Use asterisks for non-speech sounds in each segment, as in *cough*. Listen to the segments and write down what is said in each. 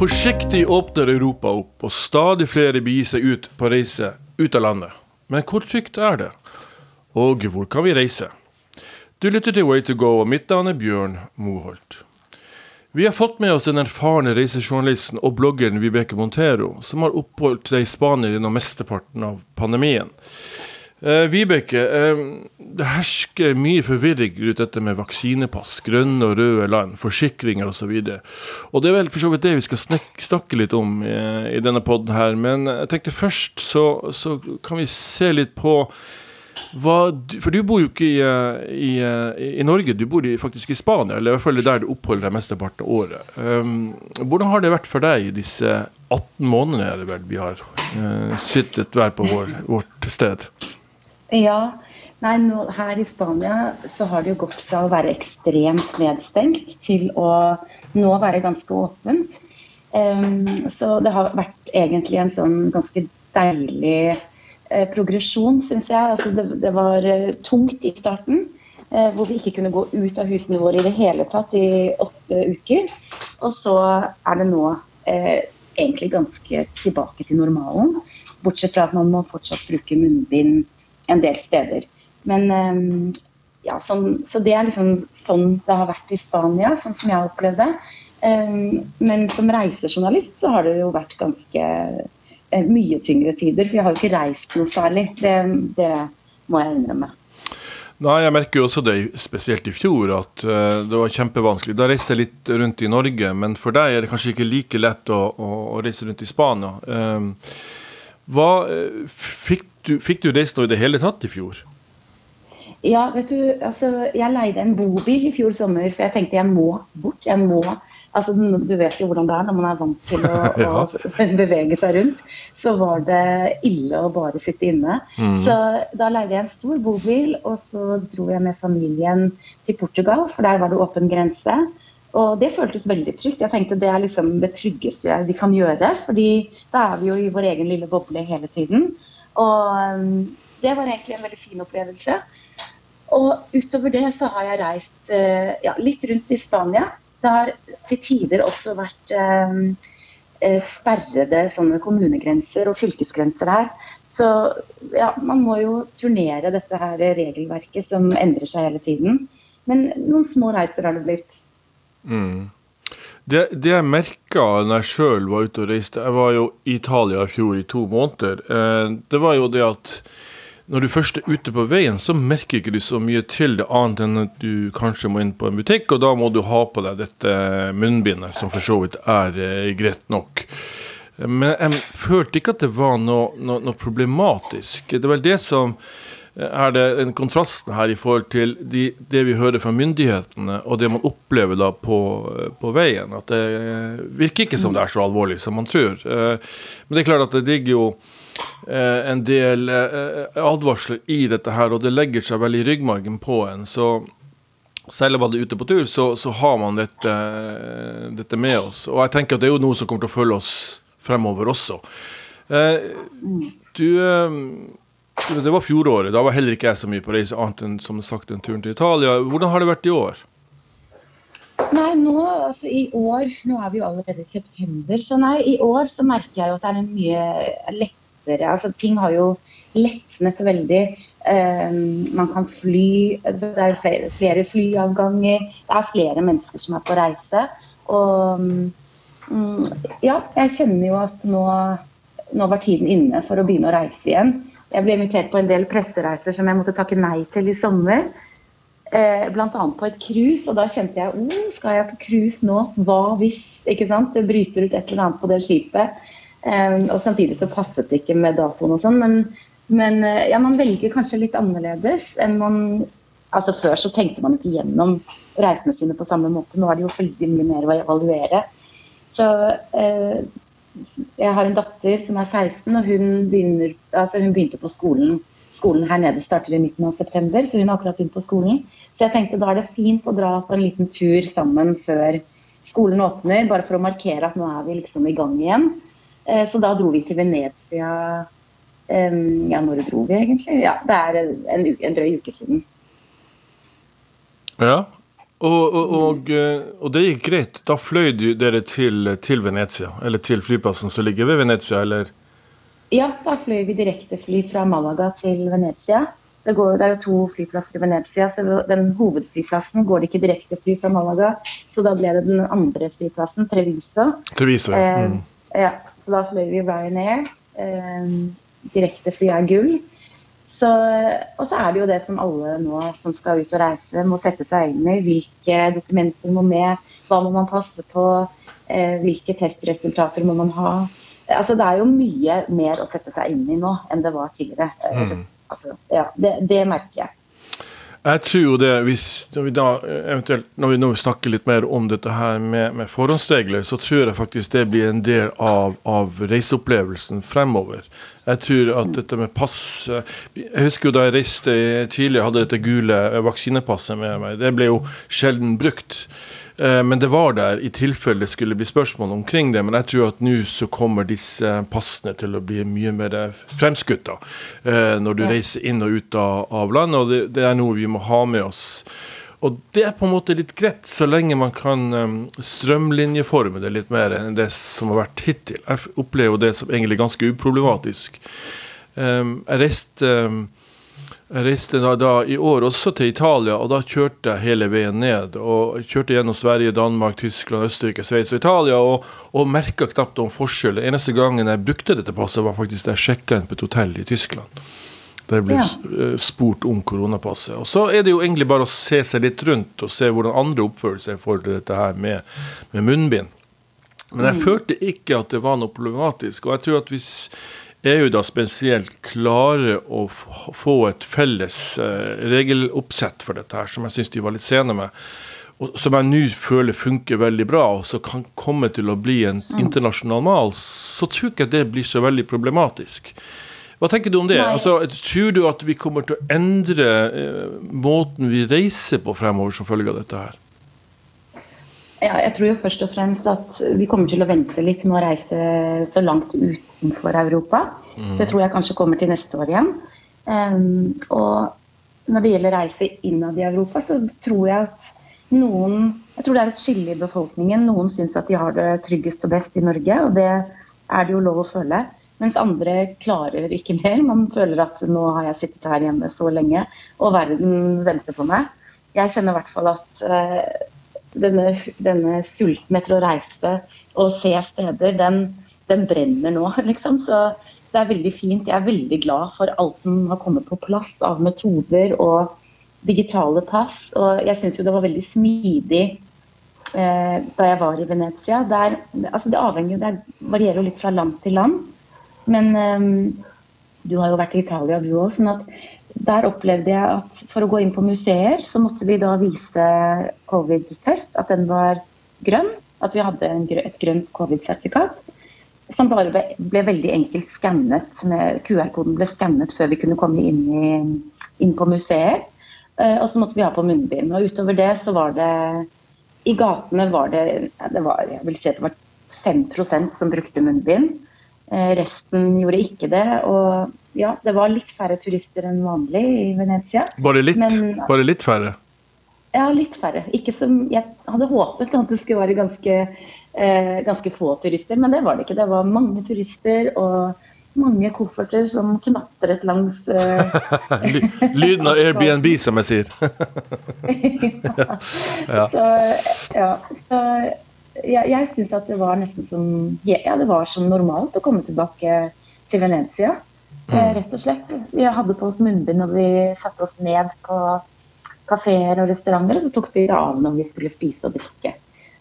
Forsiktig åpner Europa opp, og stadig flere begir seg ut på reise ut av landet. Men hvor trygt er det? Og hvor kan vi reise? Du lytter til Way to go, og mitt navn er Bjørn Moholt. Vi har fått med oss den erfarne reisejournalisten og bloggeren Vibeke Montero, som har oppholdt seg i Spania gjennom mesteparten av pandemien. Eh, Vibeke, eh, det hersker mye forvirring rundt dette med vaksinepass, grønne og røde land, forsikringer osv. Og, og det er vel for så vidt det vi skal snakke litt om i, i denne poden her. Men jeg tenkte først så, så, kan vi se litt på hva For du bor jo ikke i, i, i Norge, du bor faktisk i Spania, eller i hvert fall der du oppholder deg mesteparten av året. Hvordan har det vært for deg disse 18 månedene vi har sittet hver på vår, vårt sted? Ja. Nei, nå, her i Spania så har det jo gått fra å være ekstremt nedstengt til å nå være ganske åpent. Um, så det har vært egentlig en sånn ganske deilig uh, progresjon, syns jeg. Altså det, det, var uh, tungt i starten. Uh, hvor vi ikke kunne gå ut av husene våre i det hele tatt i åtte uker. Og så er det nå egentlig ganske tilbake til normalen. Bortsett fra at man må fortsatt bruke munnbind en del steder. Men ehm, ja, sånn, Så det er liksom sånn det har vært i Spania, sånn som jeg har opplevd det. Um, men som reisejournalist så har det jo vært ganske uh, mye tyngre tider. For jeg har jo ikke reist noe særlig. Det, det må jeg innrømme. Nei, Jeg merker jo også det, spesielt i fjor, at det var kjempevanskelig. Da reiste jeg litt rundt i Norge, men for deg er det kanskje ikke like lett å, å, å reise rundt i Spania. Um, hva, fikk du, fikk du reist noe i det hele tatt i fjor? Ja, vet du, altså, jeg leide en bobil i fjor sommer, for jeg tenkte jeg må bort. Jeg må altså, Du vet jo hvordan det er når man er vant til å, *laughs* ja. å *laughs* bevege seg rundt. Så var det ille å bare sitte inne. Mm. Så da leide jeg en stor bobil, og så dro jeg med familien til Portugal, for der var det åpen grense. Og det føltes veldig trygt. Jeg tenkte Det er liksom det tryggeste vi kan gjøre. fordi da er vi jo i vår egen lille boble hele tiden. Og um, det var egentlig en veldig fin opplevelse. Og utover det så har jeg reist uh, ja, litt rundt i Spania. Det har til tider også vært um, uh, sperrede sånne kommunegrenser og fylkesgrenser her. Så ja, man må jo turnere dette her regelverket som endrer seg hele tiden. Men noen små reiser har det blitt. Mm. Det, det jeg merka når jeg sjøl var ute og reiste Jeg var jo i Italia i fjor i to måneder. Eh, det var jo det at når du først er ute på veien, så merker ikke du så mye til det, annet enn at du kanskje må inn på en butikk, og da må du ha på deg dette munnbindet, som for så vidt er eh, greit nok. Men jeg følte ikke at det var noe, noe, noe problematisk. Det var det som er det en kontrast her i forhold til de, det vi hører fra myndighetene, og det man opplever da på, på, veien. At det virker ikke som det er så alvorlig som man tror. Eh, men det er klart at det ligger jo eh, en del eh, advarsler i dette her, og det legger seg vel i ryggmargen på en. så selv om man er ute på tur, så, så har man dette, dette, med oss. Og jeg tenker at det er jo noe som kommer til å følge oss fremover også. du det var fjoråret. Da var heller ikke jeg så mye på reise, annet enn som sagt en turen til Italia. Hvordan har det vært i år? Nei, nå, altså i år Nå er vi jo allerede i september, så nei, i år så merker jeg jo at det er en mye lettere altså Ting har jo letnet veldig. Um, man kan fly altså, Det er jo flere, flere, flyavganger. Det er flere mennesker som er på reise. Og um, ja, jeg kjenner jo at nå, nå var tiden inne for å begynne å reise igjen. Jeg ble invitert på en del pressereiser som jeg måtte takke nei til i sommer. Eh, Bl.a. på et cruise, og da kjente jeg oh, skal jeg på cruise nå? Hva hvis? ikke sant? Det bryter ut et eller annet på det skipet. Eh, og samtidig så passet det ikke med datoen og sånn. Men, men eh, ja, man velger kanskje litt annerledes enn man Altså Før så tenkte man ikke gjennom reisene sine på samme måte. Nå er det jo veldig mye mer å evaluere. Så eh, jeg har en datter som er 16, og hun, begynner, altså hun begynte på skolen. Skolen her nede starter i midten av september, så hun har akkurat begynt på skolen. Så jeg tenkte da er det fint å dra på en liten tur sammen før skolen åpner, bare for å markere at nå er vi liksom i gang igjen. Eh, så da dro vi til Venezia Ja, når dro vi egentlig? Ja, det er en, uke, en drøy uke siden. Ja. Og, og, og, eh, og, det gikk greit. Da fløy dere til, til, Venezia, eller til flyplassen som ligger ved Venezia, eller? Ja, da fløy vi direktefly fra Malaga til Venezia. Det, går, det, er jo to flyplasser i Venezia, så den hovedflyplassen går det ikke direktefly fra Malaga. Så da ble det den andre flyplassen, Treviso. Treviso, ja. Eh, mm. Eh, ja. Så da fløy vi Ryanair. Eh, direktefly er gull. Så, og så er det jo det som alle nå som skal ut og reise, må sette seg inn i. Hvilke dokumenter må med, hva må man passe på, eh, hvilke testresultater må man ha. Altså, det er jo mye mer å sette seg inn i nå enn det var tidligere. Mm. Altså, ja, det, det merker jeg. Jeg tror det, hvis når vi da når vi nå snakker litt mer om dette her med, med forhåndsregler, så tror jeg faktisk det blir en del av, av reiseopplevelsen fremover. Jeg tror at dette med pass Jeg husker jo da jeg reiste tidligere, hadde dette gule vaksinepasset med meg. Det ble jo sjelden brukt. Eh, men det var der i tilfelle det skulle bli spørsmål omkring det. Men jeg tror at nå så kommer disse passene til å bli mye mer fremskutt da, eh, når du reiser inn og ut av, land landet. Og det, det, er noe vi må ha med oss. Og det er på en måte litt greit, så lenge man kan um, strømlinjeforme det litt mer enn det som har vært hittil. Jeg opplever det som egentlig ganske uproblematisk. Um, jeg reiste um, jeg reiste da, da, i år også til Italia, og da kjørte jeg hele veien ned. og Kjørte gjennom Sverige, Danmark, Tyskland, Østerrike, Sveits og Italia, og, og merka knapt noen forskjell. Den eneste gangen jeg brukte dette passet, var faktisk da jeg sjekka inn på et hotell i Tyskland. Der blir ja. Eh, spurt om koronapasset. Og Så er det jo egentlig bare å se seg litt rundt og se hvordan andre oppfører seg i forhold til dette her med, med munnbind. Men jeg mm. følte ikke at det var noe problematisk. Og jeg tror at hvis EU da spesielt klarer å få et felles uh, regeloppsett for dette, her, som jeg syns de var litt sene med, og som jeg nå føler funker veldig bra, og som kan komme til å bli en mm. internasjonal mal, så tror ikke jeg det blir så veldig problematisk. Hva tenker du om det? Altså, tror du at vi kommer til å endre eh, måten vi reiser på fremover som følge av dette her? Ja, jeg tror jo først og fremst at vi kommer til å vente litt med å reise så langt utenfor Europa. Mm. Det tror jeg kanskje kommer til neste år igjen. Um, og når det gjelder reise innad i Europa, så tror jeg at noen Jeg tror det er et skille i befolkningen. Noen syns at de har det tryggest og best i Norge, og det er det jo lov å føle. Mens andre klarer ikke mer. Man føler at nå har jeg sittet her hjemme så lenge, og verden venter på meg. Jeg kjenner i hvert fall at uh, denne, denne, sulten etter å reise og se steder, den, den, brenner nå, *laughs* liksom. Så det er veldig fint. Jeg er veldig glad for alt som har kommet på plass av metoder og digitale pass. Og jeg syns jo det var veldig smidig eh, da jeg var i Venezia. Der, altså det, avhenger, det varierer jo litt fra land til land. Men eh, du har jo vært i Italia, du òg. Sånn der opplevde jeg at for å gå inn på museer, så måtte vi da vise covid-test, at den var grønn. At vi hadde et grønt covid-sertifikat. Som bare ble, ble, veldig enkelt skannet. QR-koden ble skannet før vi kunne komme inn, i, inn på museer. Eh, og så måtte vi ha på munnbind. Og utover det så var det I gatene var det, det var, jeg vil si at det var 5% som brukte munnbind. Eh, resten gjorde ikke det. Og ja, det var litt færre turister enn vanlig i Venezia. Bare litt, men, bare litt færre? Ja, litt færre. Ikke som jeg hadde håpet at det skulle være ganske, eh, ganske få turister, men det var det ikke. Det var mange turister og mange kofferter som knatret langs eh, *laughs* Lyden av Airbnb, som jeg sier. *laughs* *laughs* ja. Så, ja, så jeg, jeg syns at det var nesten som Ja, det var som normalt å komme tilbake til Venezia. Mm. Eh, rett og slett. Vi hadde på oss munnbind og vi satte oss ned på kafeer og restauranter, og så tok vi det av når vi skulle spise og drikke.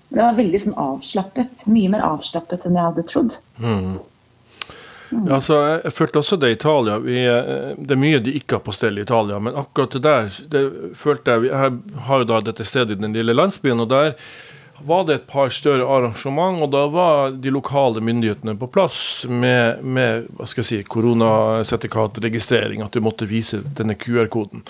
Men det var veldig sånn avslappet. Mye mer avslappet enn jeg hadde trodd. Mm. Mm. Altså, jeg følte også det i Italia. Vi, eh, det er mye de ikke har på stell i Italia, men akkurat det der det følte jeg Jeg har jo da dette stedet i den lille landsbyen, og der var det et par større arrangement, og da var de lokale myndighetene på plass med, med hva skal jeg si, koronasertifikatregistrering, at du måtte vise denne QR-koden.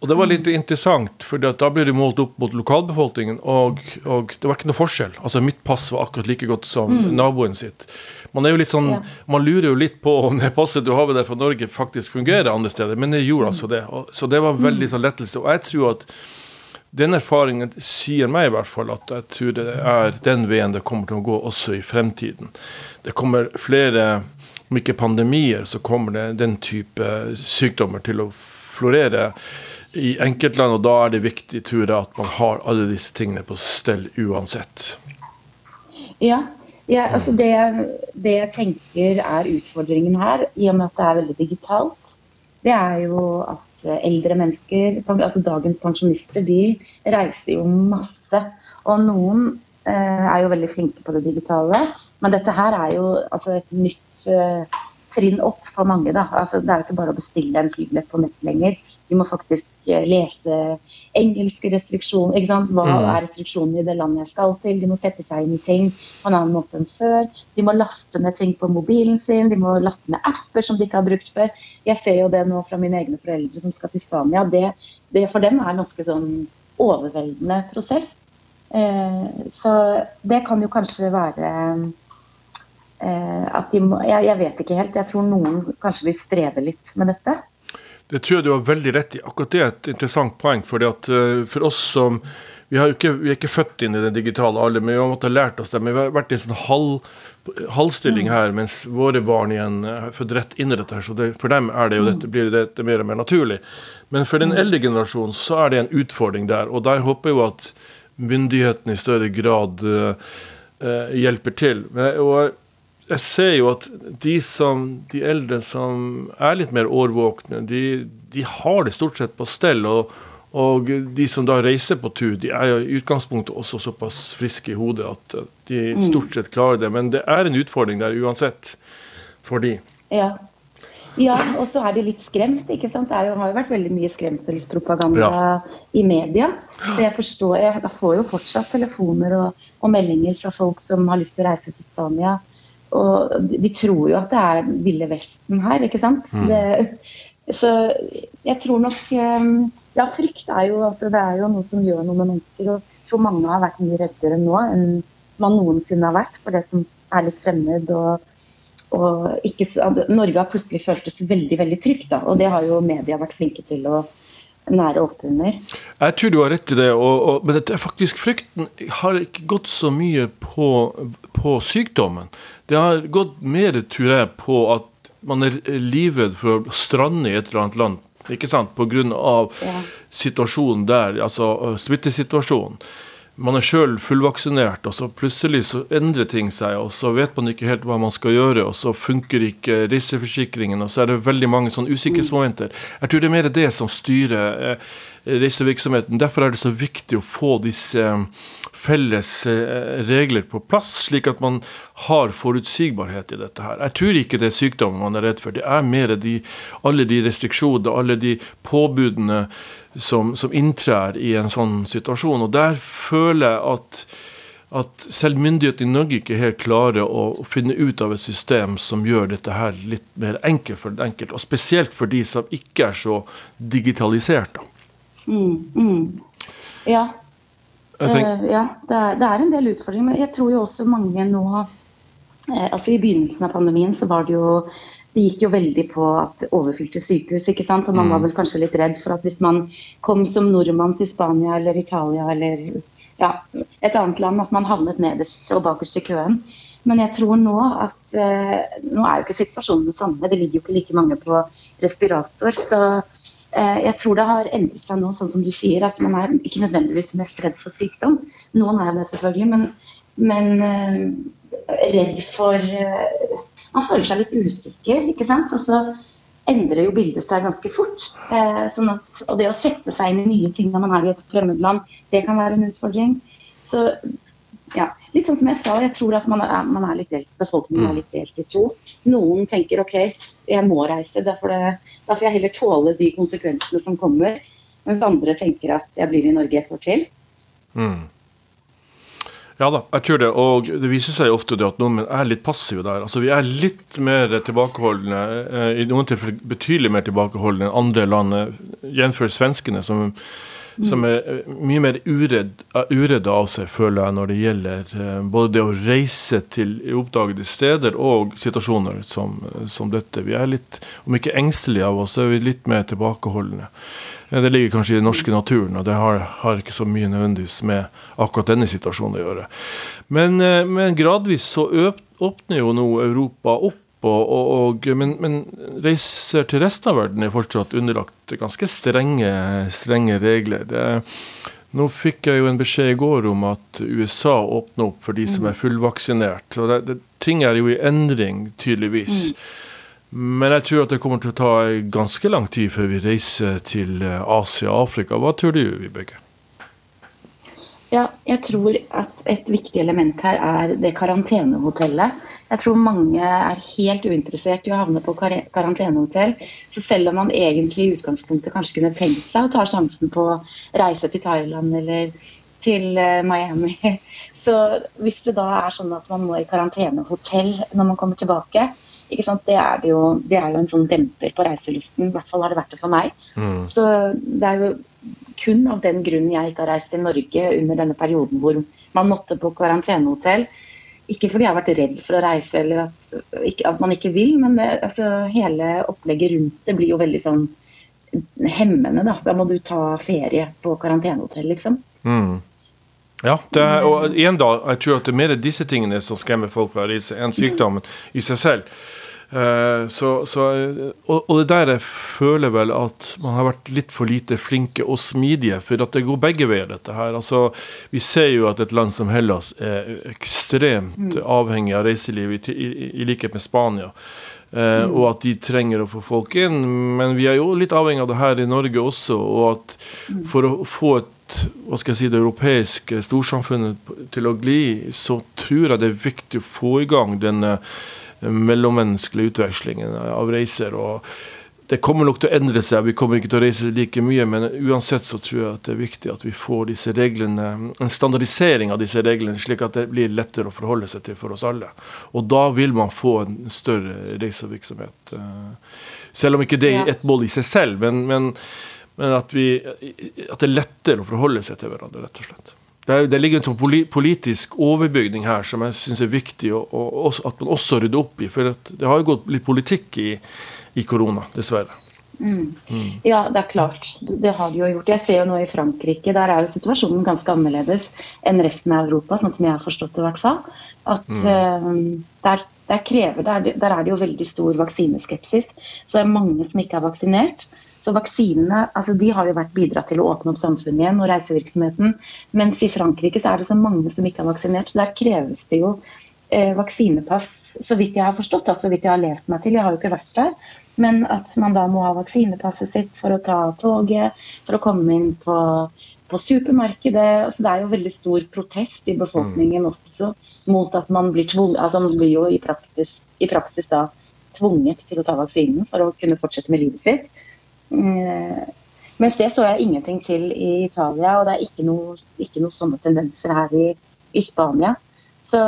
Og det var litt interessant, for da ble det målt opp mot lokalbefolkningen, og, og, det var ikke noe forskjell. Altså Mitt pass var akkurat like godt som mm. naboen sitt. Man, er jo litt sånn, ja. man lurer jo litt på om det passet du har med deg fra Norge, faktisk fungerer andre steder, men det gjorde altså det. Og, så det var veldig sånn lettelse. Og jeg tror at den erfaringen sier meg i hvert fall at jeg tror det er den veien det kommer til å gå også i fremtiden. Det kommer flere, om ikke pandemier, så kommer det den type sykdommer til å florere i enkeltland, og da er det viktig tror jeg, at man har alle disse tingene på stell uansett. Ja, ja altså det, det, jeg tenker er utfordringen her, i og med at det er veldig digitalt, det er jo at eldre mennesker, altså dagens pensjonister, de reiser jo masse. Og noen eh, er jo veldig flinke på det digitale, men dette her er jo altså et nytt eh, trinn opp for mange. Da. Altså, det er jo ikke bare å bestille en flybillett på nett lenger. De må faktisk eh, lese engelske restriksjoner. Ikke sant? Hva mm. er restriksjonene i det landet jeg skal til? De må sette seg inn i ting på en annen måte enn før. De må laste ned ting på mobilen sin. De må laste ned apper som de ikke har brukt før. Jeg ser jo det nå fra mine egne foreldre som skal til Spania. Det, det for dem er en ganske sånn overveldende prosess. Eh, så det kan jo kanskje være at de må, jeg, jeg, vet ikke helt. Jeg tror noen kanskje vil streve litt med dette. Det tror jeg du har veldig rett i. Akkurat det er et interessant poeng. fordi at uh, For oss som vi, ikke, vi, er ikke født inn i den digitale alder, men vi har måttet ha lært oss det. Men vi har vært i en sånn halv, halvstilling mm. her, mens våre barn igjen har født rett inn i dette. her, så det, For dem er det jo mm. dette, blir dette mer og mer naturlig. Men for den mm. eldre generasjonen så er det en utfordring der. Og der håper jeg jo at myndighetene i større grad uh, hjelper til. Men, og jeg ser jo at de, som, de eldre som er litt mer årvåkne, de, de har det stort sett på stell. Og, og, de som da reiser på tur, de er jo i utgangspunktet også såpass friske i hodet at de mm. stort sett klarer det. Men det er en utfordring der uansett for de. Ja. Ja, og så er de litt skremt. ikke sant? Det jo, har jo vært veldig mye skremselspropaganda ja. i media. Så jeg forstår, jeg får jo fortsatt telefoner og, og meldinger fra folk som har lyst til å reise til Spania og de tror jo at det er Ville Vesten her, ikke sant. Mm. Det, så jeg tror nok ehm, Ja, frykt er jo altså, det er jo noe som gjør noe med mennesker. Og jeg tror mange har vært mye reddere nå enn man noensinne har vært for det som er litt fremmed. og, og ikke, Norge har plutselig føltes veldig veldig trygt, da, og det har jo media vært flinke til å nære oppunder. Jeg tror du har rett i det, og, og, men dette er faktisk frykten har ikke gått så mye på, på sykdommen. Det har gått mer, tror jeg, på at man er livredd for å strande i et eller annet land. Ikke sant? Pga. Ja. situasjonen der, altså smittesituasjonen man er sjøl fullvaksinert, og så plutselig så endrer ting seg, og så vet man ikke helt hva man skal gjøre, og så funker ikke risseforsikringen, og så er det veldig mange sånn usikkerhetsmomenter. Jeg tror det er mer det som styrer eh, reisevirksomheten. Derfor er det så viktig å få disse eh, felles eh, regler på plass, slik at man har forutsigbarhet i dette her. Jeg tror ikke det er sykdommen man er redd for, det er mer de, alle de restriksjonene, alle de påbudene som, som inntrer i en sånn situasjon. Og der føler jeg at, at selv myndighetene i Norge ikke helt klarer å finne ut av et system som gjør dette her litt mer enkelt for den enkelte. Og spesielt for de som ikke er så digitalisert. Mm, mm. Ja. Tenker, uh, ja det er, det er, en del utfordringer. Men jeg tror jo også mange nå uh, altså I begynnelsen av pandemien så var det jo det gikk jo veldig på at overfylte sykehus. ikke sant? Og man var mm. vel kanskje litt redd for at hvis man kom som nordmann til Spania eller Italia eller ja, et annet land, at man havnet nederst og bakerst i køen. Men jeg tror nå at eh, Nå er jo ikke situasjonen den samme. Det ligger jo ikke like mange på respirator. Så eh, jeg tror det har endret seg nå, sånn som du sier, at man er ikke nødvendigvis mest redd for sykdom. Noen er det selvfølgelig, men, men eh, redd for eh, man føler seg litt usikker, ikke sant. Og så endrer jo bildet seg ganske fort. Eh, sånn at, og det å sette seg inn i nye ting når man er i et fremmedland, det kan være en utfordring. Så ja, litt sånn som jeg sa, jeg tror at man er, man er litt delt, befolkningen er mm. litt delt i to. Noen tenker OK, jeg må reise, da får jeg heller tåle de konsekvensene som kommer. Mens andre tenker at jeg blir i Norge et år til. Mm. Ja da, jeg tror det. Og det viser seg ofte det at nordmenn er litt passive der. Altså Vi er litt mer tilbakeholdne, eh, i noen tilfeller betydelig mer tilbakeholdne enn andre land. jf. svenskene, som som er eh, mye mer uredd, uredd av seg, føler jeg, når det gjelder eh, både det å reise til oppdagede steder og situasjoner som, som dette. Vi er litt, om ikke engstelige av oss, så er vi litt mer tilbakeholdne. Det ligger kanskje i den norske naturen, og det har, har ikke så mye nødvendigvis med akkurat denne situasjonen å gjøre. Men, eh, men gradvis så åpner jo nå Europa opp og, og, men, men, reiser til resten av verden er fortsatt underlagt ganske strenge, strenge regler. Det, nå fikk jeg jo en beskjed i går om at USA åpner opp for de som er fullvaksinert. Så det, det, ting er jo i endring, tydeligvis. Mm. Men jeg tror at det kommer til å ta ganske lang tid før vi reiser til Asia og Afrika. Hva tror du, Vibeke? Jeg tror at et viktig element her er det karantenehotellet. Jeg tror mange er helt uinteressert i å havne på karantenehotell. Så selv om man egentlig i utgangspunktet kanskje kunne tenkt seg å ta sjansen på å reise til Thailand eller til eh, Miami, *laughs* så hvis det da er sånn at man må i karantenehotell når man kommer tilbake, det er, jo, det, er jo, en sånn demper på reiselysten. I hvert fall har det vært det for meg. Mm. Så det er jo kun av den grunnen jeg ikke har reist til Norge under denne perioden hvor man måtte på karantenehotell. Ikke fordi jeg har vært redd for å reise eller at, ikke, at man ikke vil, men det, altså, hele opplegget rundt det blir jo veldig sånn hemmende. Da, da må du ta ferie på karantenehotell, liksom. Mm. Ja, er, og igjen da, jeg tror at det er mer disse tingene som skremmer folk fra å reise, enn sykdommen i seg selv. Eh, så, så, og, og, det der jeg føler vel at man har vært litt for lite flinke og smidige. For at det går begge veier, dette her. Altså, vi ser jo at et land som Hellas er ekstremt mm. avhengig av reiseliv, i, i, i likhet med Spania. Eh, mm. Og at de trenger å få folk inn. Men vi er jo litt avhengig av det her i Norge også. Og at mm. for å få et hva skal jeg si, det europeiske storsamfunnet til å gli, så tror jeg det er viktig å få i gang denne mellommenneskelige utvekslingen av reiser. og det kommer nok til å endre seg, vi kommer ikke til å reise like mye, men uansett så tror jeg at det er viktig at vi får disse reglene, en standardisering av disse reglene, slik at det blir lettere å forholde seg til for oss alle. Og da vil man få en større reisevirksomhet. Eh, selv om ikke det er et mål i seg selv, men, men, men at, vi, at det er lettere å forholde seg til hverandre, rett og slett. Det, det ligger en politisk overbygning her som jeg syns er viktig å, å, at man også rydder opp i. For det har jo gått litt politikk i, i korona, dessverre. Mm. Mm. Ja, det er klart. Det har de jo gjort. Jeg ser jo nå i Frankrike, der er jo situasjonen ganske annerledes enn resten av Europa, sånn som jeg har forstått det i hvert fall. At mm. uh, der, der, krever, der, der, er det jo veldig stor vaksineskepsis. Så det er mange som ikke er vaksinert. Så vaksinene altså de har jo vært bidratt til å åpne opp samfunnet igjen og reisevirksomheten. Mens i Frankrike så er det så mange som ikke er vaksinert, så der kreves det jo eh, vaksinepass. Så vidt jeg har forstått, altså, så vidt jeg har lest meg til, jeg har jo ikke vært der. Men at man da må ha vaksinepasset sitt for å ta toget, for å komme inn på, på supermarkedet. Altså, det er jo veldig stor protest i befolkningen mm. også mot at man blir tvunget Altså man blir jo i praksis, i praksis da tvunget til å ta vaksinen for å kunne fortsette med livet sitt. Eh, mens det så jeg ingenting til i Italia, og det er ikke noe, ikke noe sånne tendenser her i, i Spania. Så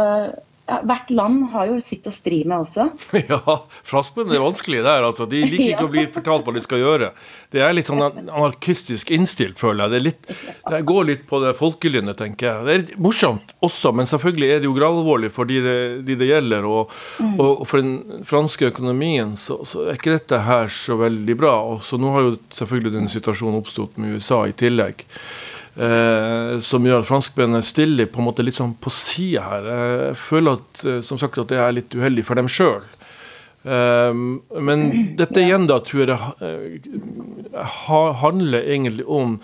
hvert land har jo sitt å stri med også. *laughs* Ja, franskmennene er vanskelige der. altså. De liker ikke å bli fortalt hva de skal gjøre. Det er litt sånn anarkistisk innstilt, føler jeg. Det, litt, det går litt på det folkelynnet, tenker jeg. Det er morsomt også, men selvfølgelig er det jo gravalvorlig for de det, de det gjelder. Og, mm. og, for den franske økonomien så, så, er ikke dette her så veldig bra. Og så nå har jo selvfølgelig den situasjonen oppstått med USA i tillegg. Eh, som gjør at franskmennene stiller på en måte litt sånn på sida her. Jeg føler at, eh, som sagt, at det er litt uheldig for dem sjøl. Eh, men dette igjen da tror jeg det handler egentlig om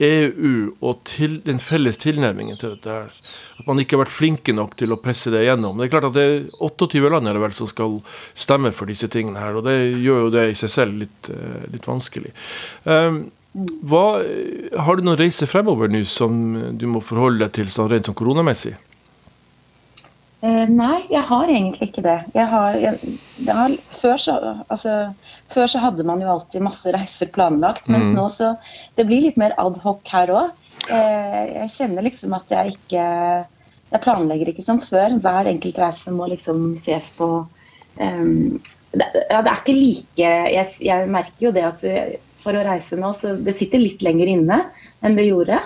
EU og til, den felles tilnærmingen til dette. her. At man ikke har vært flinke nok til å presse det gjennom. Det er klart at det er 28 land er det vel som skal stemme for disse tingene her, og det gjør jo det i seg selv litt, eh, litt vanskelig. Um, hva, har du noen reiser fremover nå som du må forholde deg til sånn rent sånn koronamessig? Eh, nei, jeg har egentlig ikke det. Jeg har, jeg, jeg har, før, så, altså, før, så, hadde man jo alltid masse reiser planlagt, men mm. nå så Det blir litt mer adhoc her òg. Eh, jeg kjenner liksom at jeg ikke Jeg planlegger ikke som før. Hver enkelt reise må liksom ses på um, det, ja, det er ikke like jeg, jeg merker jo det at for å reise nå, så det sitter litt lenger inne enn det gjorde.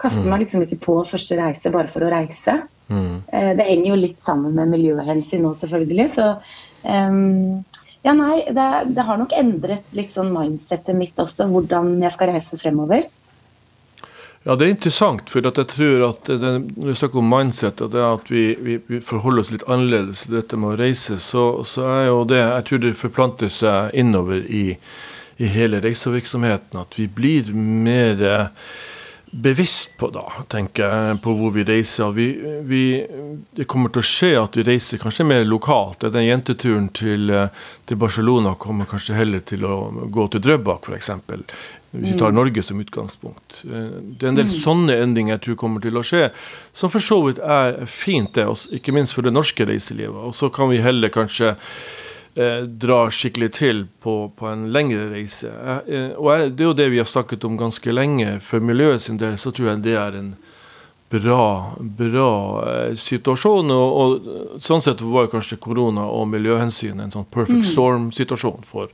Kaster meg liksom ikke på første reise bare for å reise. Mm. Eh, det henger jo litt sammen med miljøhensyn nå, selvfølgelig. Så um, ja, nei, det, det, har nok endret litt sånn mindsettet mitt også, hvordan jeg skal reise fremover. Ja, det er interessant, for jeg tror at det, når vi snakker om mindset, at, det at vi, vi, vi, forholder oss litt annerledes til dette med å reise, så, så, er jo det Jeg tror det forplanter seg innover i, i hele reisevirksomheten. At vi blir mer bevisst på, da, tenker jeg, på hvor vi reiser. Vi, vi, det kommer til å skje at vi reiser kanskje mer lokalt. Den jenteturen til, til Barcelona kommer kanskje heller til å gå til Drøbak, f.eks. Hvis vi tar mm. Norge som utgangspunkt. Det er en del mm. sånne endringer jeg tror kommer til å skje, som for så vidt er fint, det, ikke minst for det norske reiselivet. Og så kan vi heller kanskje eh, drar skikkelig til på, på en lengre reise. Eh, og jeg, Det er jo det vi har snakket om ganske lenge. For miljøet sin del så tror jeg det er en bra, bra eh, situasjon. Og, og, sånn sett var kanskje korona og miljøhensyn en sånn perfect mm. storm-situasjon for,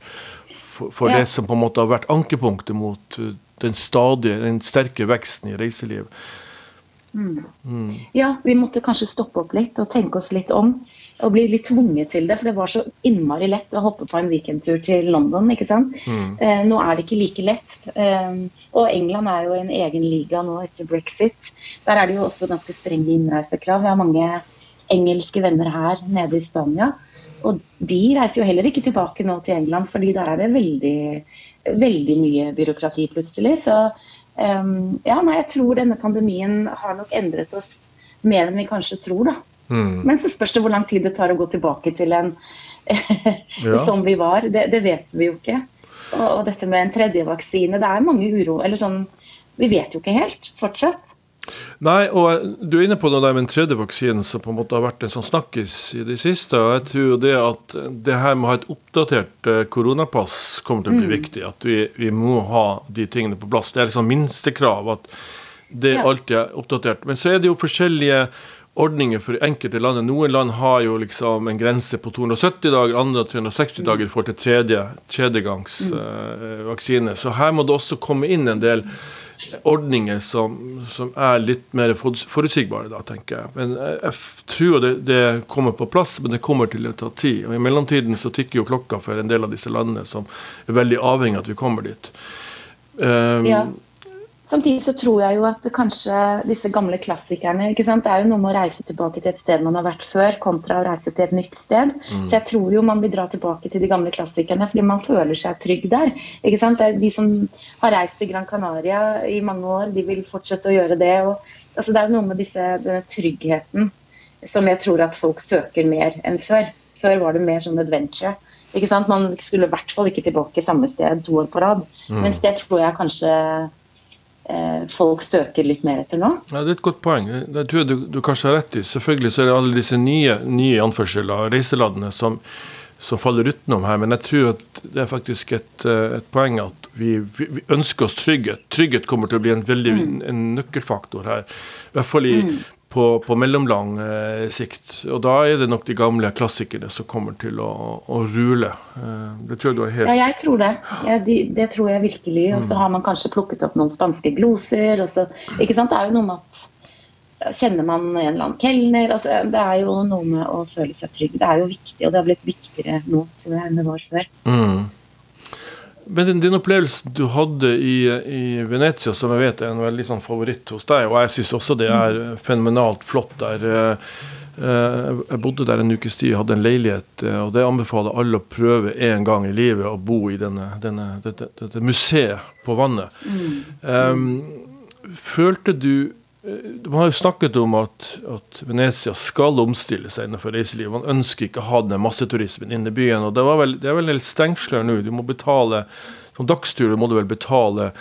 for, for ja. det som på en måte har vært ankepunktet mot den stadige, den sterke veksten i reiseliv. Mm. Mm. Ja, vi måtte kanskje stoppe opp litt og tenke oss litt om og bli litt tvunget til det. For det var så innmari lett å hoppe på en weekendtur til London. ikke sant? Mm. Eh, nå er det ikke like lett. Eh, og England er jo i en egen liga nå etter brexit. Der er det jo også ganske strenge innreisekrav. Jeg har mange engelske venner her nede i Spania. Og de reiser jo heller ikke tilbake nå til England, fordi der er det veldig, veldig mye byråkrati plutselig. Så um, ja, nei, jeg tror denne pandemien har nok endret oss mer enn vi kanskje tror, da. Mm. Men så spørs det hvor lang tid det tar å gå tilbake til en *laughs* ja. som vi var. Det, det, vet vi jo ikke. Og, og, dette med en tredje vaksine, det er mange uro Eller sånn Vi vet jo ikke helt fortsatt. Nei, og du er inne på det der med en tredje vaksine som på en måte har vært en sånn snakkis i det siste. og jeg tror det at det her med å ha et oppdatert eh, koronapass kommer til å bli mm. viktig. At vi, vi, må ha de tingene på plass. Det er liksom minstekrav at det alltid er oppdatert. Men så er det jo forskjellige ordninger for enkelte land. Noen land har jo liksom en grense på 270 dager, andre 360 mm. dager forhold til tredje, tredjegangs mm. uh, vaksine. Så her må det også komme inn en del ordninger som, som er litt mer forutsigbare, da, tenker jeg. Men jeg, jeg tror det, det, kommer på plass, men det kommer til å ta tid. Og I mellomtiden så tikker jo klokka for en del av disse landene som er veldig avhengig av at vi kommer dit. Um, ja. Samtidig så tror jeg jo at kanskje disse gamle klassikerne? Det er jo noe med å reise tilbake til et sted man har vært før, kontra å reise til et nytt sted. Mm. Så jeg tror jo man vil dra tilbake til de gamle klassikerne fordi man føler seg trygg der. ikke sant? Det de som har reist til Gran Canaria i mange år, de vil fortsette å gjøre det. Og, altså det er jo noe med disse, denne tryggheten som jeg tror at folk søker mer enn før. Før var det mer sånn adventure. Ikke sant? Man skulle i hvert fall ikke tilbake samme sted to år på rad. Mm. Mens det tror jeg kanskje folk søker litt mer etter nå? Ja, Det er et godt poeng. Det tror jeg du, du kanskje har rett i. Selvfølgelig så er det alle disse nye, nye anførsler reiselandene som, som, faller utenom her. Men jeg tror at det er faktisk et, eh, et poeng at vi, vi, ønsker oss trygghet. Trygghet kommer til å bli en veldig mm. en nøkkelfaktor her. I hvert fall i, mm på, på mellomlang eh, sikt. Og da er det nok de gamle klassikerne som kommer til å, å rule. Eh, det tror jeg du har helt Ja, jeg tror det. Ja, de, det tror jeg virkelig. Og så mm. har man kanskje plukket opp noen spanske gloser. Så, ikke sant? Det er jo noe med at Kjenner man en eller annen kelner? Altså, det er jo noe med å føle seg trygg. Det er jo viktig, og det har blitt viktigere nå tror jeg, enn det var før. Mm. Men din, den, opplevelse du hadde i, i, Venezia, som jeg vet er en veldig sånn favoritt hos deg, og jeg syns også det er fenomenalt flott der. Eh, eh, jeg bodde der en ukes tid, hadde en leilighet, eh, og det anbefaler alle å prøve en gang i livet å bo i denne, denne, dette, dette, museet på vannet. Mm. Um, følte du man har jo snakket om at, at, Venezia skal omstille seg innenfor reiselivet. Man ønsker ikke å ha den masseturismen inne i byen. og Det, vel, det er vel en del stengsler nå. Du må betale Som dagstur må du vel betale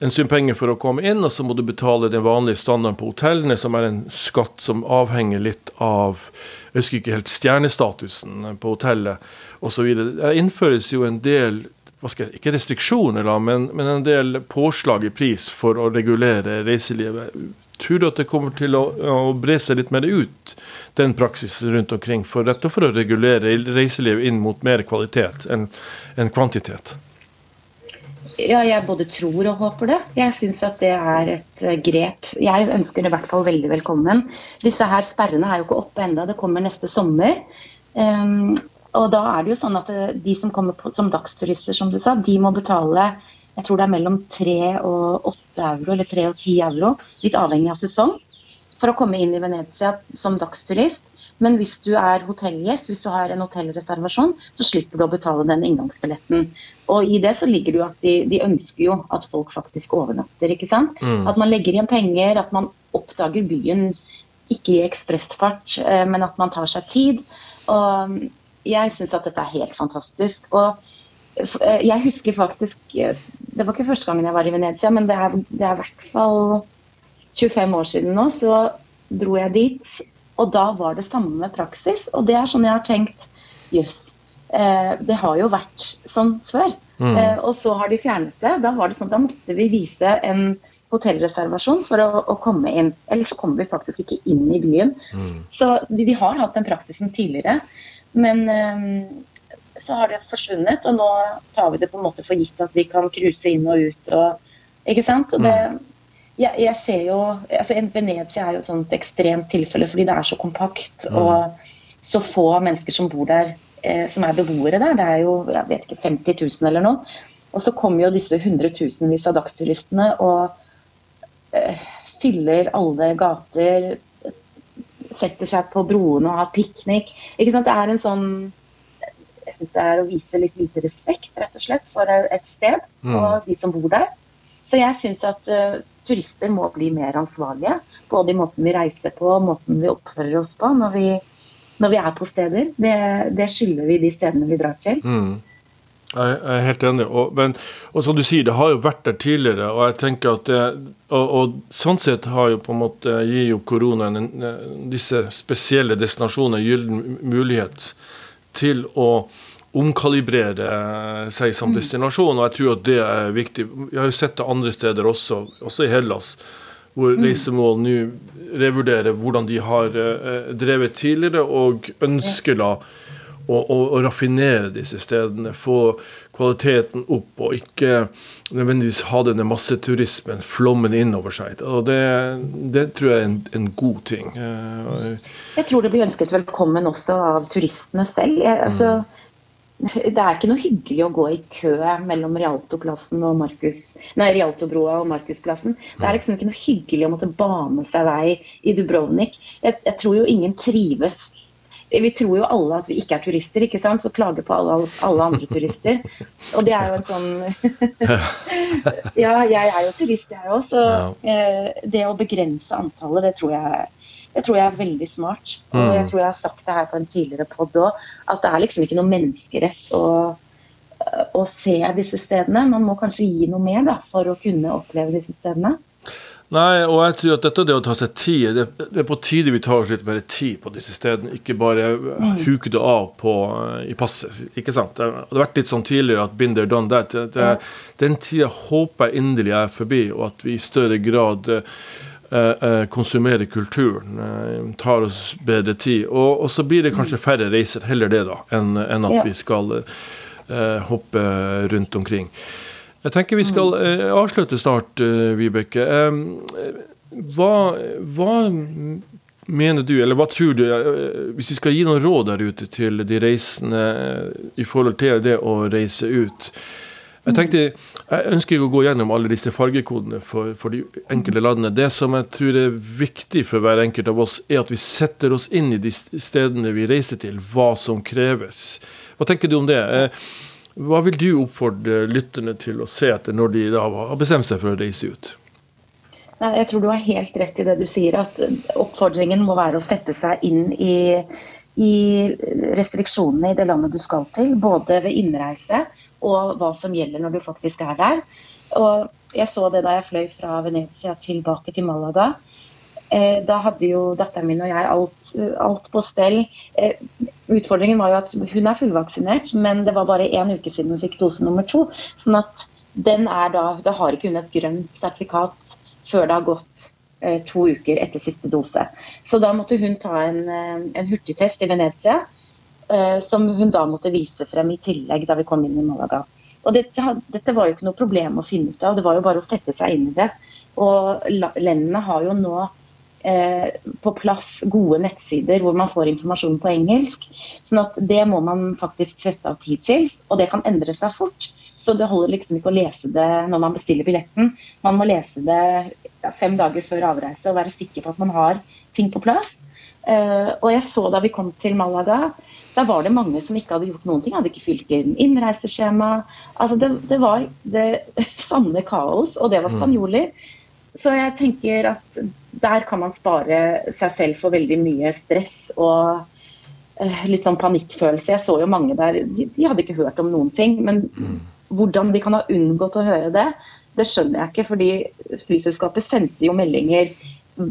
en sum penger for å komme inn, og så må du betale den vanlige standarden på hotellene, som er en skatt som avhenger litt av Jeg husker ikke helt stjernestatusen på hotellet osv. Det innføres jo en del jeg, ikke restriksjoner, da, men, men, en del påslag i pris for å regulere reiselivet. Tror du at det kommer til å, å bre seg litt mer ut, den praksisen rundt omkring, for rett og for å regulere reiselivet inn mot mer kvalitet enn en kvantitet? Ja, jeg både tror og håper det. Jeg syns at det er et uh, grep. Jeg ønsker det i hvert fall veldig velkommen. Disse her sperrene er jo ikke oppe ennå, det kommer neste sommer. Um, og da er det jo sånn at uh, de som kommer på, som dagsturister, som du sa, de må betale jeg tror det er mellom 3 og 8 euro, eller 3 og 10 euro, litt avhengig av sesong, for å komme inn i Venezia som dagsturist. Men hvis du er hotellgjest, hvis du har en hotellreservasjon, så slipper du å betale den inngangsbilletten. Og i det så ligger det jo at de, de ønsker jo at folk faktisk overnatter, ikke sant. Mm. At man legger igjen penger, at man oppdager byen ikke i ekspressfart, eh, men at man tar seg tid. Og jeg syns at dette er helt fantastisk. Og eh, jeg husker faktisk eh, Det var ikke første gangen jeg var i Venezia, men det er, det er i hvert fall 25 år siden nå. Så dro jeg dit og da var det samme praksis. Og det er sånn jeg har tenkt jøss. Eh, det har jo vært sånn før. Mm. Eh, og så har de fjernet det. Da var det sånn, da måtte vi vise en hotellreservasjon for å, å komme inn. Ellers så kommer vi faktisk ikke inn i byen. Mm. Så de, de, har hatt den praksisen tidligere. Men eh, så har det forsvunnet, og nå tar vi det på en måte for gitt at vi kan cruise inn og ut. Og, ikke sant? Og det, mm jeg, jeg, ser jo altså Venezia er jo et sånt ekstremt tilfelle fordi det er så kompakt mm. og så få mennesker som bor der, eh, som er beboere der. Det er jo jeg vet ikke, 50 000 eller noe. Og så kommer jo disse hundretusenvis av dagsturistene og eh, fyller alle gater, setter seg på broene og har piknik. Det er en sånn Jeg syns det er å vise litt lite respekt, rett og slett, for et sted mm. og de som bor der. Så jeg syns at uh, turister må bli mer ansvarlige. Både i måten vi reiser på, og måten vi oppfører oss på når vi, når vi er på steder. Det, det, skylder vi de stedene vi drar til. Mm. Jeg er helt enig. Og, men, og som du sier, det har jo vært der tidligere. Og jeg tenker at det, og, og sånn sett har jo på en måte gir jo koronaen disse spesielle destinasjonene gyllen mulighet til å omkalibrere seg som mm. destinasjon, og jeg tror at det er viktig. Vi har jo sett det andre steder også, også i Hellas, hvor mm. reisemål nå revurderer hvordan de har uh, drevet tidligere, og ønsker da å, å, å, raffinere disse stedene. Få kvaliteten opp, og ikke nødvendigvis ha denne masseturismen flommen innover seg. Og det, det tror jeg er en, en, god ting. Uh, jeg tror det blir ønsket velkommen også av turistene selv. Jeg, altså, mm det er ikke noe hyggelig å gå i kø mellom Rialtoplassen og Markus, nei, Rialtobroa og Markusplassen. Det er liksom ikke noe hyggelig å måtte bane seg vei i Dubrovnik. Jeg, jeg, tror jo ingen trives. Vi tror jo alle at vi ikke er turister, ikke sant? så klager på alle, alle andre turister. Og det er jo en sånn *laughs* Ja, jeg er jo turist, jeg òg, så eh, det å begrense antallet, det tror jeg det tror jeg er veldig smart. Og jeg mm. tror jeg har sagt det her på en tidligere pod òg, at det er liksom ikke noe menneskerett å, å, se disse stedene. Man må kanskje gi noe mer da, for å kunne oppleve disse stedene. Nei, og jeg tror at dette det å ta seg tid Det, det er på tide vi tar oss litt mer tid på disse stedene. Ikke bare mm. huke det av på, i passet. ikke sant? Det har vært litt sånn tidligere at binder done that. Det, den tida håper jeg inderlig er forbi, og at vi i større grad Eh, eh, konsumere kulturen. Eh, tar oss bedre tid. Og, og, så blir det kanskje færre reiser, heller det, da, enn, enn at vi skal eh, hoppe rundt omkring. Jeg tenker vi skal mm. eh, avslutte snart, eh, Vibeke. hva, hva mener du, eller hva tror du, hvis vi skal gi noen råd der ute til de reisende i forhold til det å reise ut jeg tenkte, jeg ønsker ikke å gå gjennom alle disse fargekodene for, for, de enkelte landene. Det som jeg tror er viktig for hver enkelt av oss, er at vi setter oss inn i de stedene vi reiser til, hva som kreves. Hva tenker du om det? Eh, hva vil du oppfordre lytterne til å se etter når de har bestemt seg for å reise ut? Jeg tror du har helt rett i det du sier, at oppfordringen må være å sette seg inn i, i restriksjonene i det landet du skal til. Både ved innreise og hva som gjelder når du faktisk er der. Og jeg så det da jeg fløy fra Venezia tilbake til Malaga. Eh, da hadde jo datteren min og jeg alt, alt på stell. Eh, utfordringen var jo at hun er fullvaksinert, men det var bare én uke siden hun fikk dose nummer to. sånn at den er da, Da har ikke hun et grønt sertifikat før det har gått eh, to uker etter siste dose. Så da måtte hun ta en, en hurtigtest i Venezia som hun da måtte vise frem i tillegg da vi kom inn i Malaga. Og dette, dette, var jo ikke noe problem å finne ut av, det var jo bare å sette seg inn i det. Og landene har jo nå på plass gode nettsider hvor man får informasjon på engelsk. sånn at det må man faktisk sette av tid til, og det kan endre seg fort. Så det holder liksom ikke å lese det når man bestiller billetten. Man må lese det fem dager før avreise og være sikker på at man har ting på plass. Uh, og jeg så da vi kom til Malaga, da var det mange som ikke hadde gjort noen ting. Hadde ikke fylt inn innreiseskjema. Altså det, det, var det *laughs* sanne kaos, og det var mm. spanjoler. Så jeg tenker at der kan man spare seg selv for veldig mye stress og uh, litt sånn panikkfølelse. Jeg så jo mange der, de, de hadde ikke hørt om noen ting. Men mm. hvordan de kan ha unngått å høre det, det skjønner jeg ikke. Fordi flyselskapet sendte jo meldinger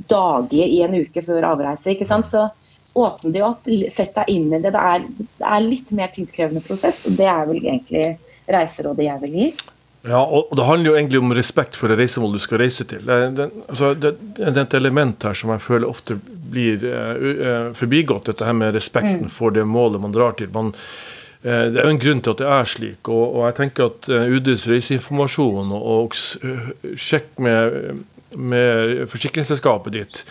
daglig i en uke før avreise. ikke sant? Så åpne de opp, sett deg inn i det. Det er, det er litt mer tidskrevende prosess, og det er vel egentlig reiserådet jeg vil gi. Ja, og det handler jo egentlig om respekt for det reisemålet du skal reise til. Det, altså, det, det er et element her som jeg føler ofte blir uh, forbigått, dette her med respekten mm. for det målet man drar til. Man, uh, det er jo en grunn til at det er slik, og, og jeg tenker at uh, UDs reiseinformasjon og, og sjekk med med forsikringsselskapet ditt.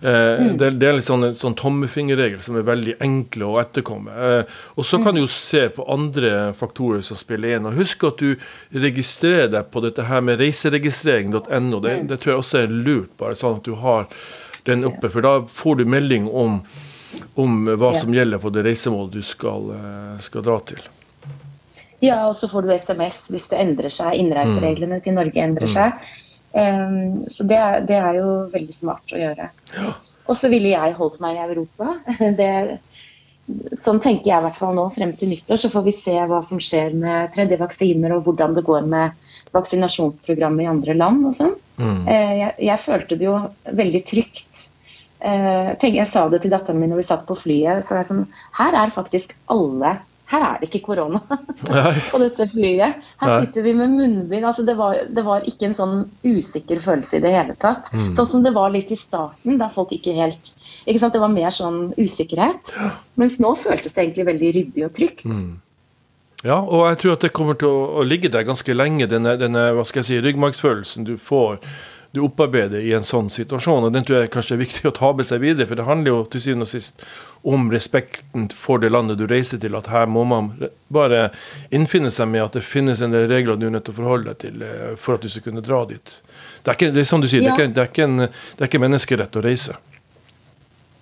Eh, mm. det, det, er litt sånn, sånn tommefingerregel som er veldig enkle å etterkomme. Eh, og så kan du jo se på andre faktorer som spiller inn. Og husk at du registrerer deg på dette her med reiseregistrering.no. Det, det, tror jeg også er lurt, bare sånn at du har den oppe. For da får du melding om, om hva som gjelder på det reisemålet du skal, eh, skal dra til. Ja, og så får du SMS hvis det endrer seg. Innreisereglene mm. til Norge endrer mm. Um, så det det er, jo veldig smart å gjøre. Ja. Og så ville jeg holdt meg i Europa. *laughs* Det, sånn tenker jeg i hvert fall nå frem til nyttår. Så får vi se hva som skjer med tredje vaksiner og hvordan det går med vaksinasjonsprogrammet i andre land og sånn. Mm. Uh, jeg, jeg, følte det jo veldig trygt. Uh, tenk, jeg sa det til datteren min når vi satt på flyet. Så sånn, her er faktisk alle her er det ikke korona *laughs* på dette flyet. Her Nei. sitter vi med munnbind. Altså det, var, det, var, ikke en sånn usikker følelse i det hele tatt. Mm. Sånn som det var litt i starten, da folk ikke helt ikke sant? Det var mer sånn usikkerhet. Ja. Mens nå føltes det egentlig veldig ryddig og trygt. Mm. Ja, og jeg tror at det kommer til å, å ligge der ganske lenge, denne, denne hva skal jeg si, ryggmargsfølelsen du får du opparbeider i en sånn situasjon. og Den tror jeg kanskje er viktig å ta med seg videre. For det handler jo til syvende og sist om respekten for det landet du reiser til. At her må man bare innfinne seg med at det finnes en del regler du er nødt til å forholde deg til eh, for at du skal kunne dra dit. Det er ikke, det er som du sier, ja. det, er ikke, det, er ikke en, det er ikke menneskerett å reise.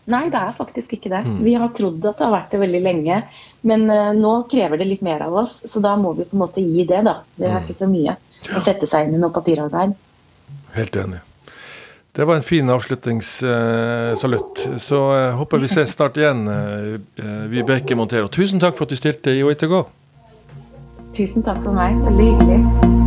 Nei, det er faktisk ikke det. Mm. Vi har trodd at det har vært det veldig lenge. Men uh, nå krever det litt mer av oss, så da må vi på en måte gi det, da. Det er mm. ikke så mye å sette seg inn i noe papirarbeid. Helt enig. Det var en fin avslutningssalutt. Uh, så jeg uh, håper vi ses snart igjen, uh, Vibeke Montero. Tusen takk for at du stilte i go. Tusen takk for meg. Veldig hyggelig.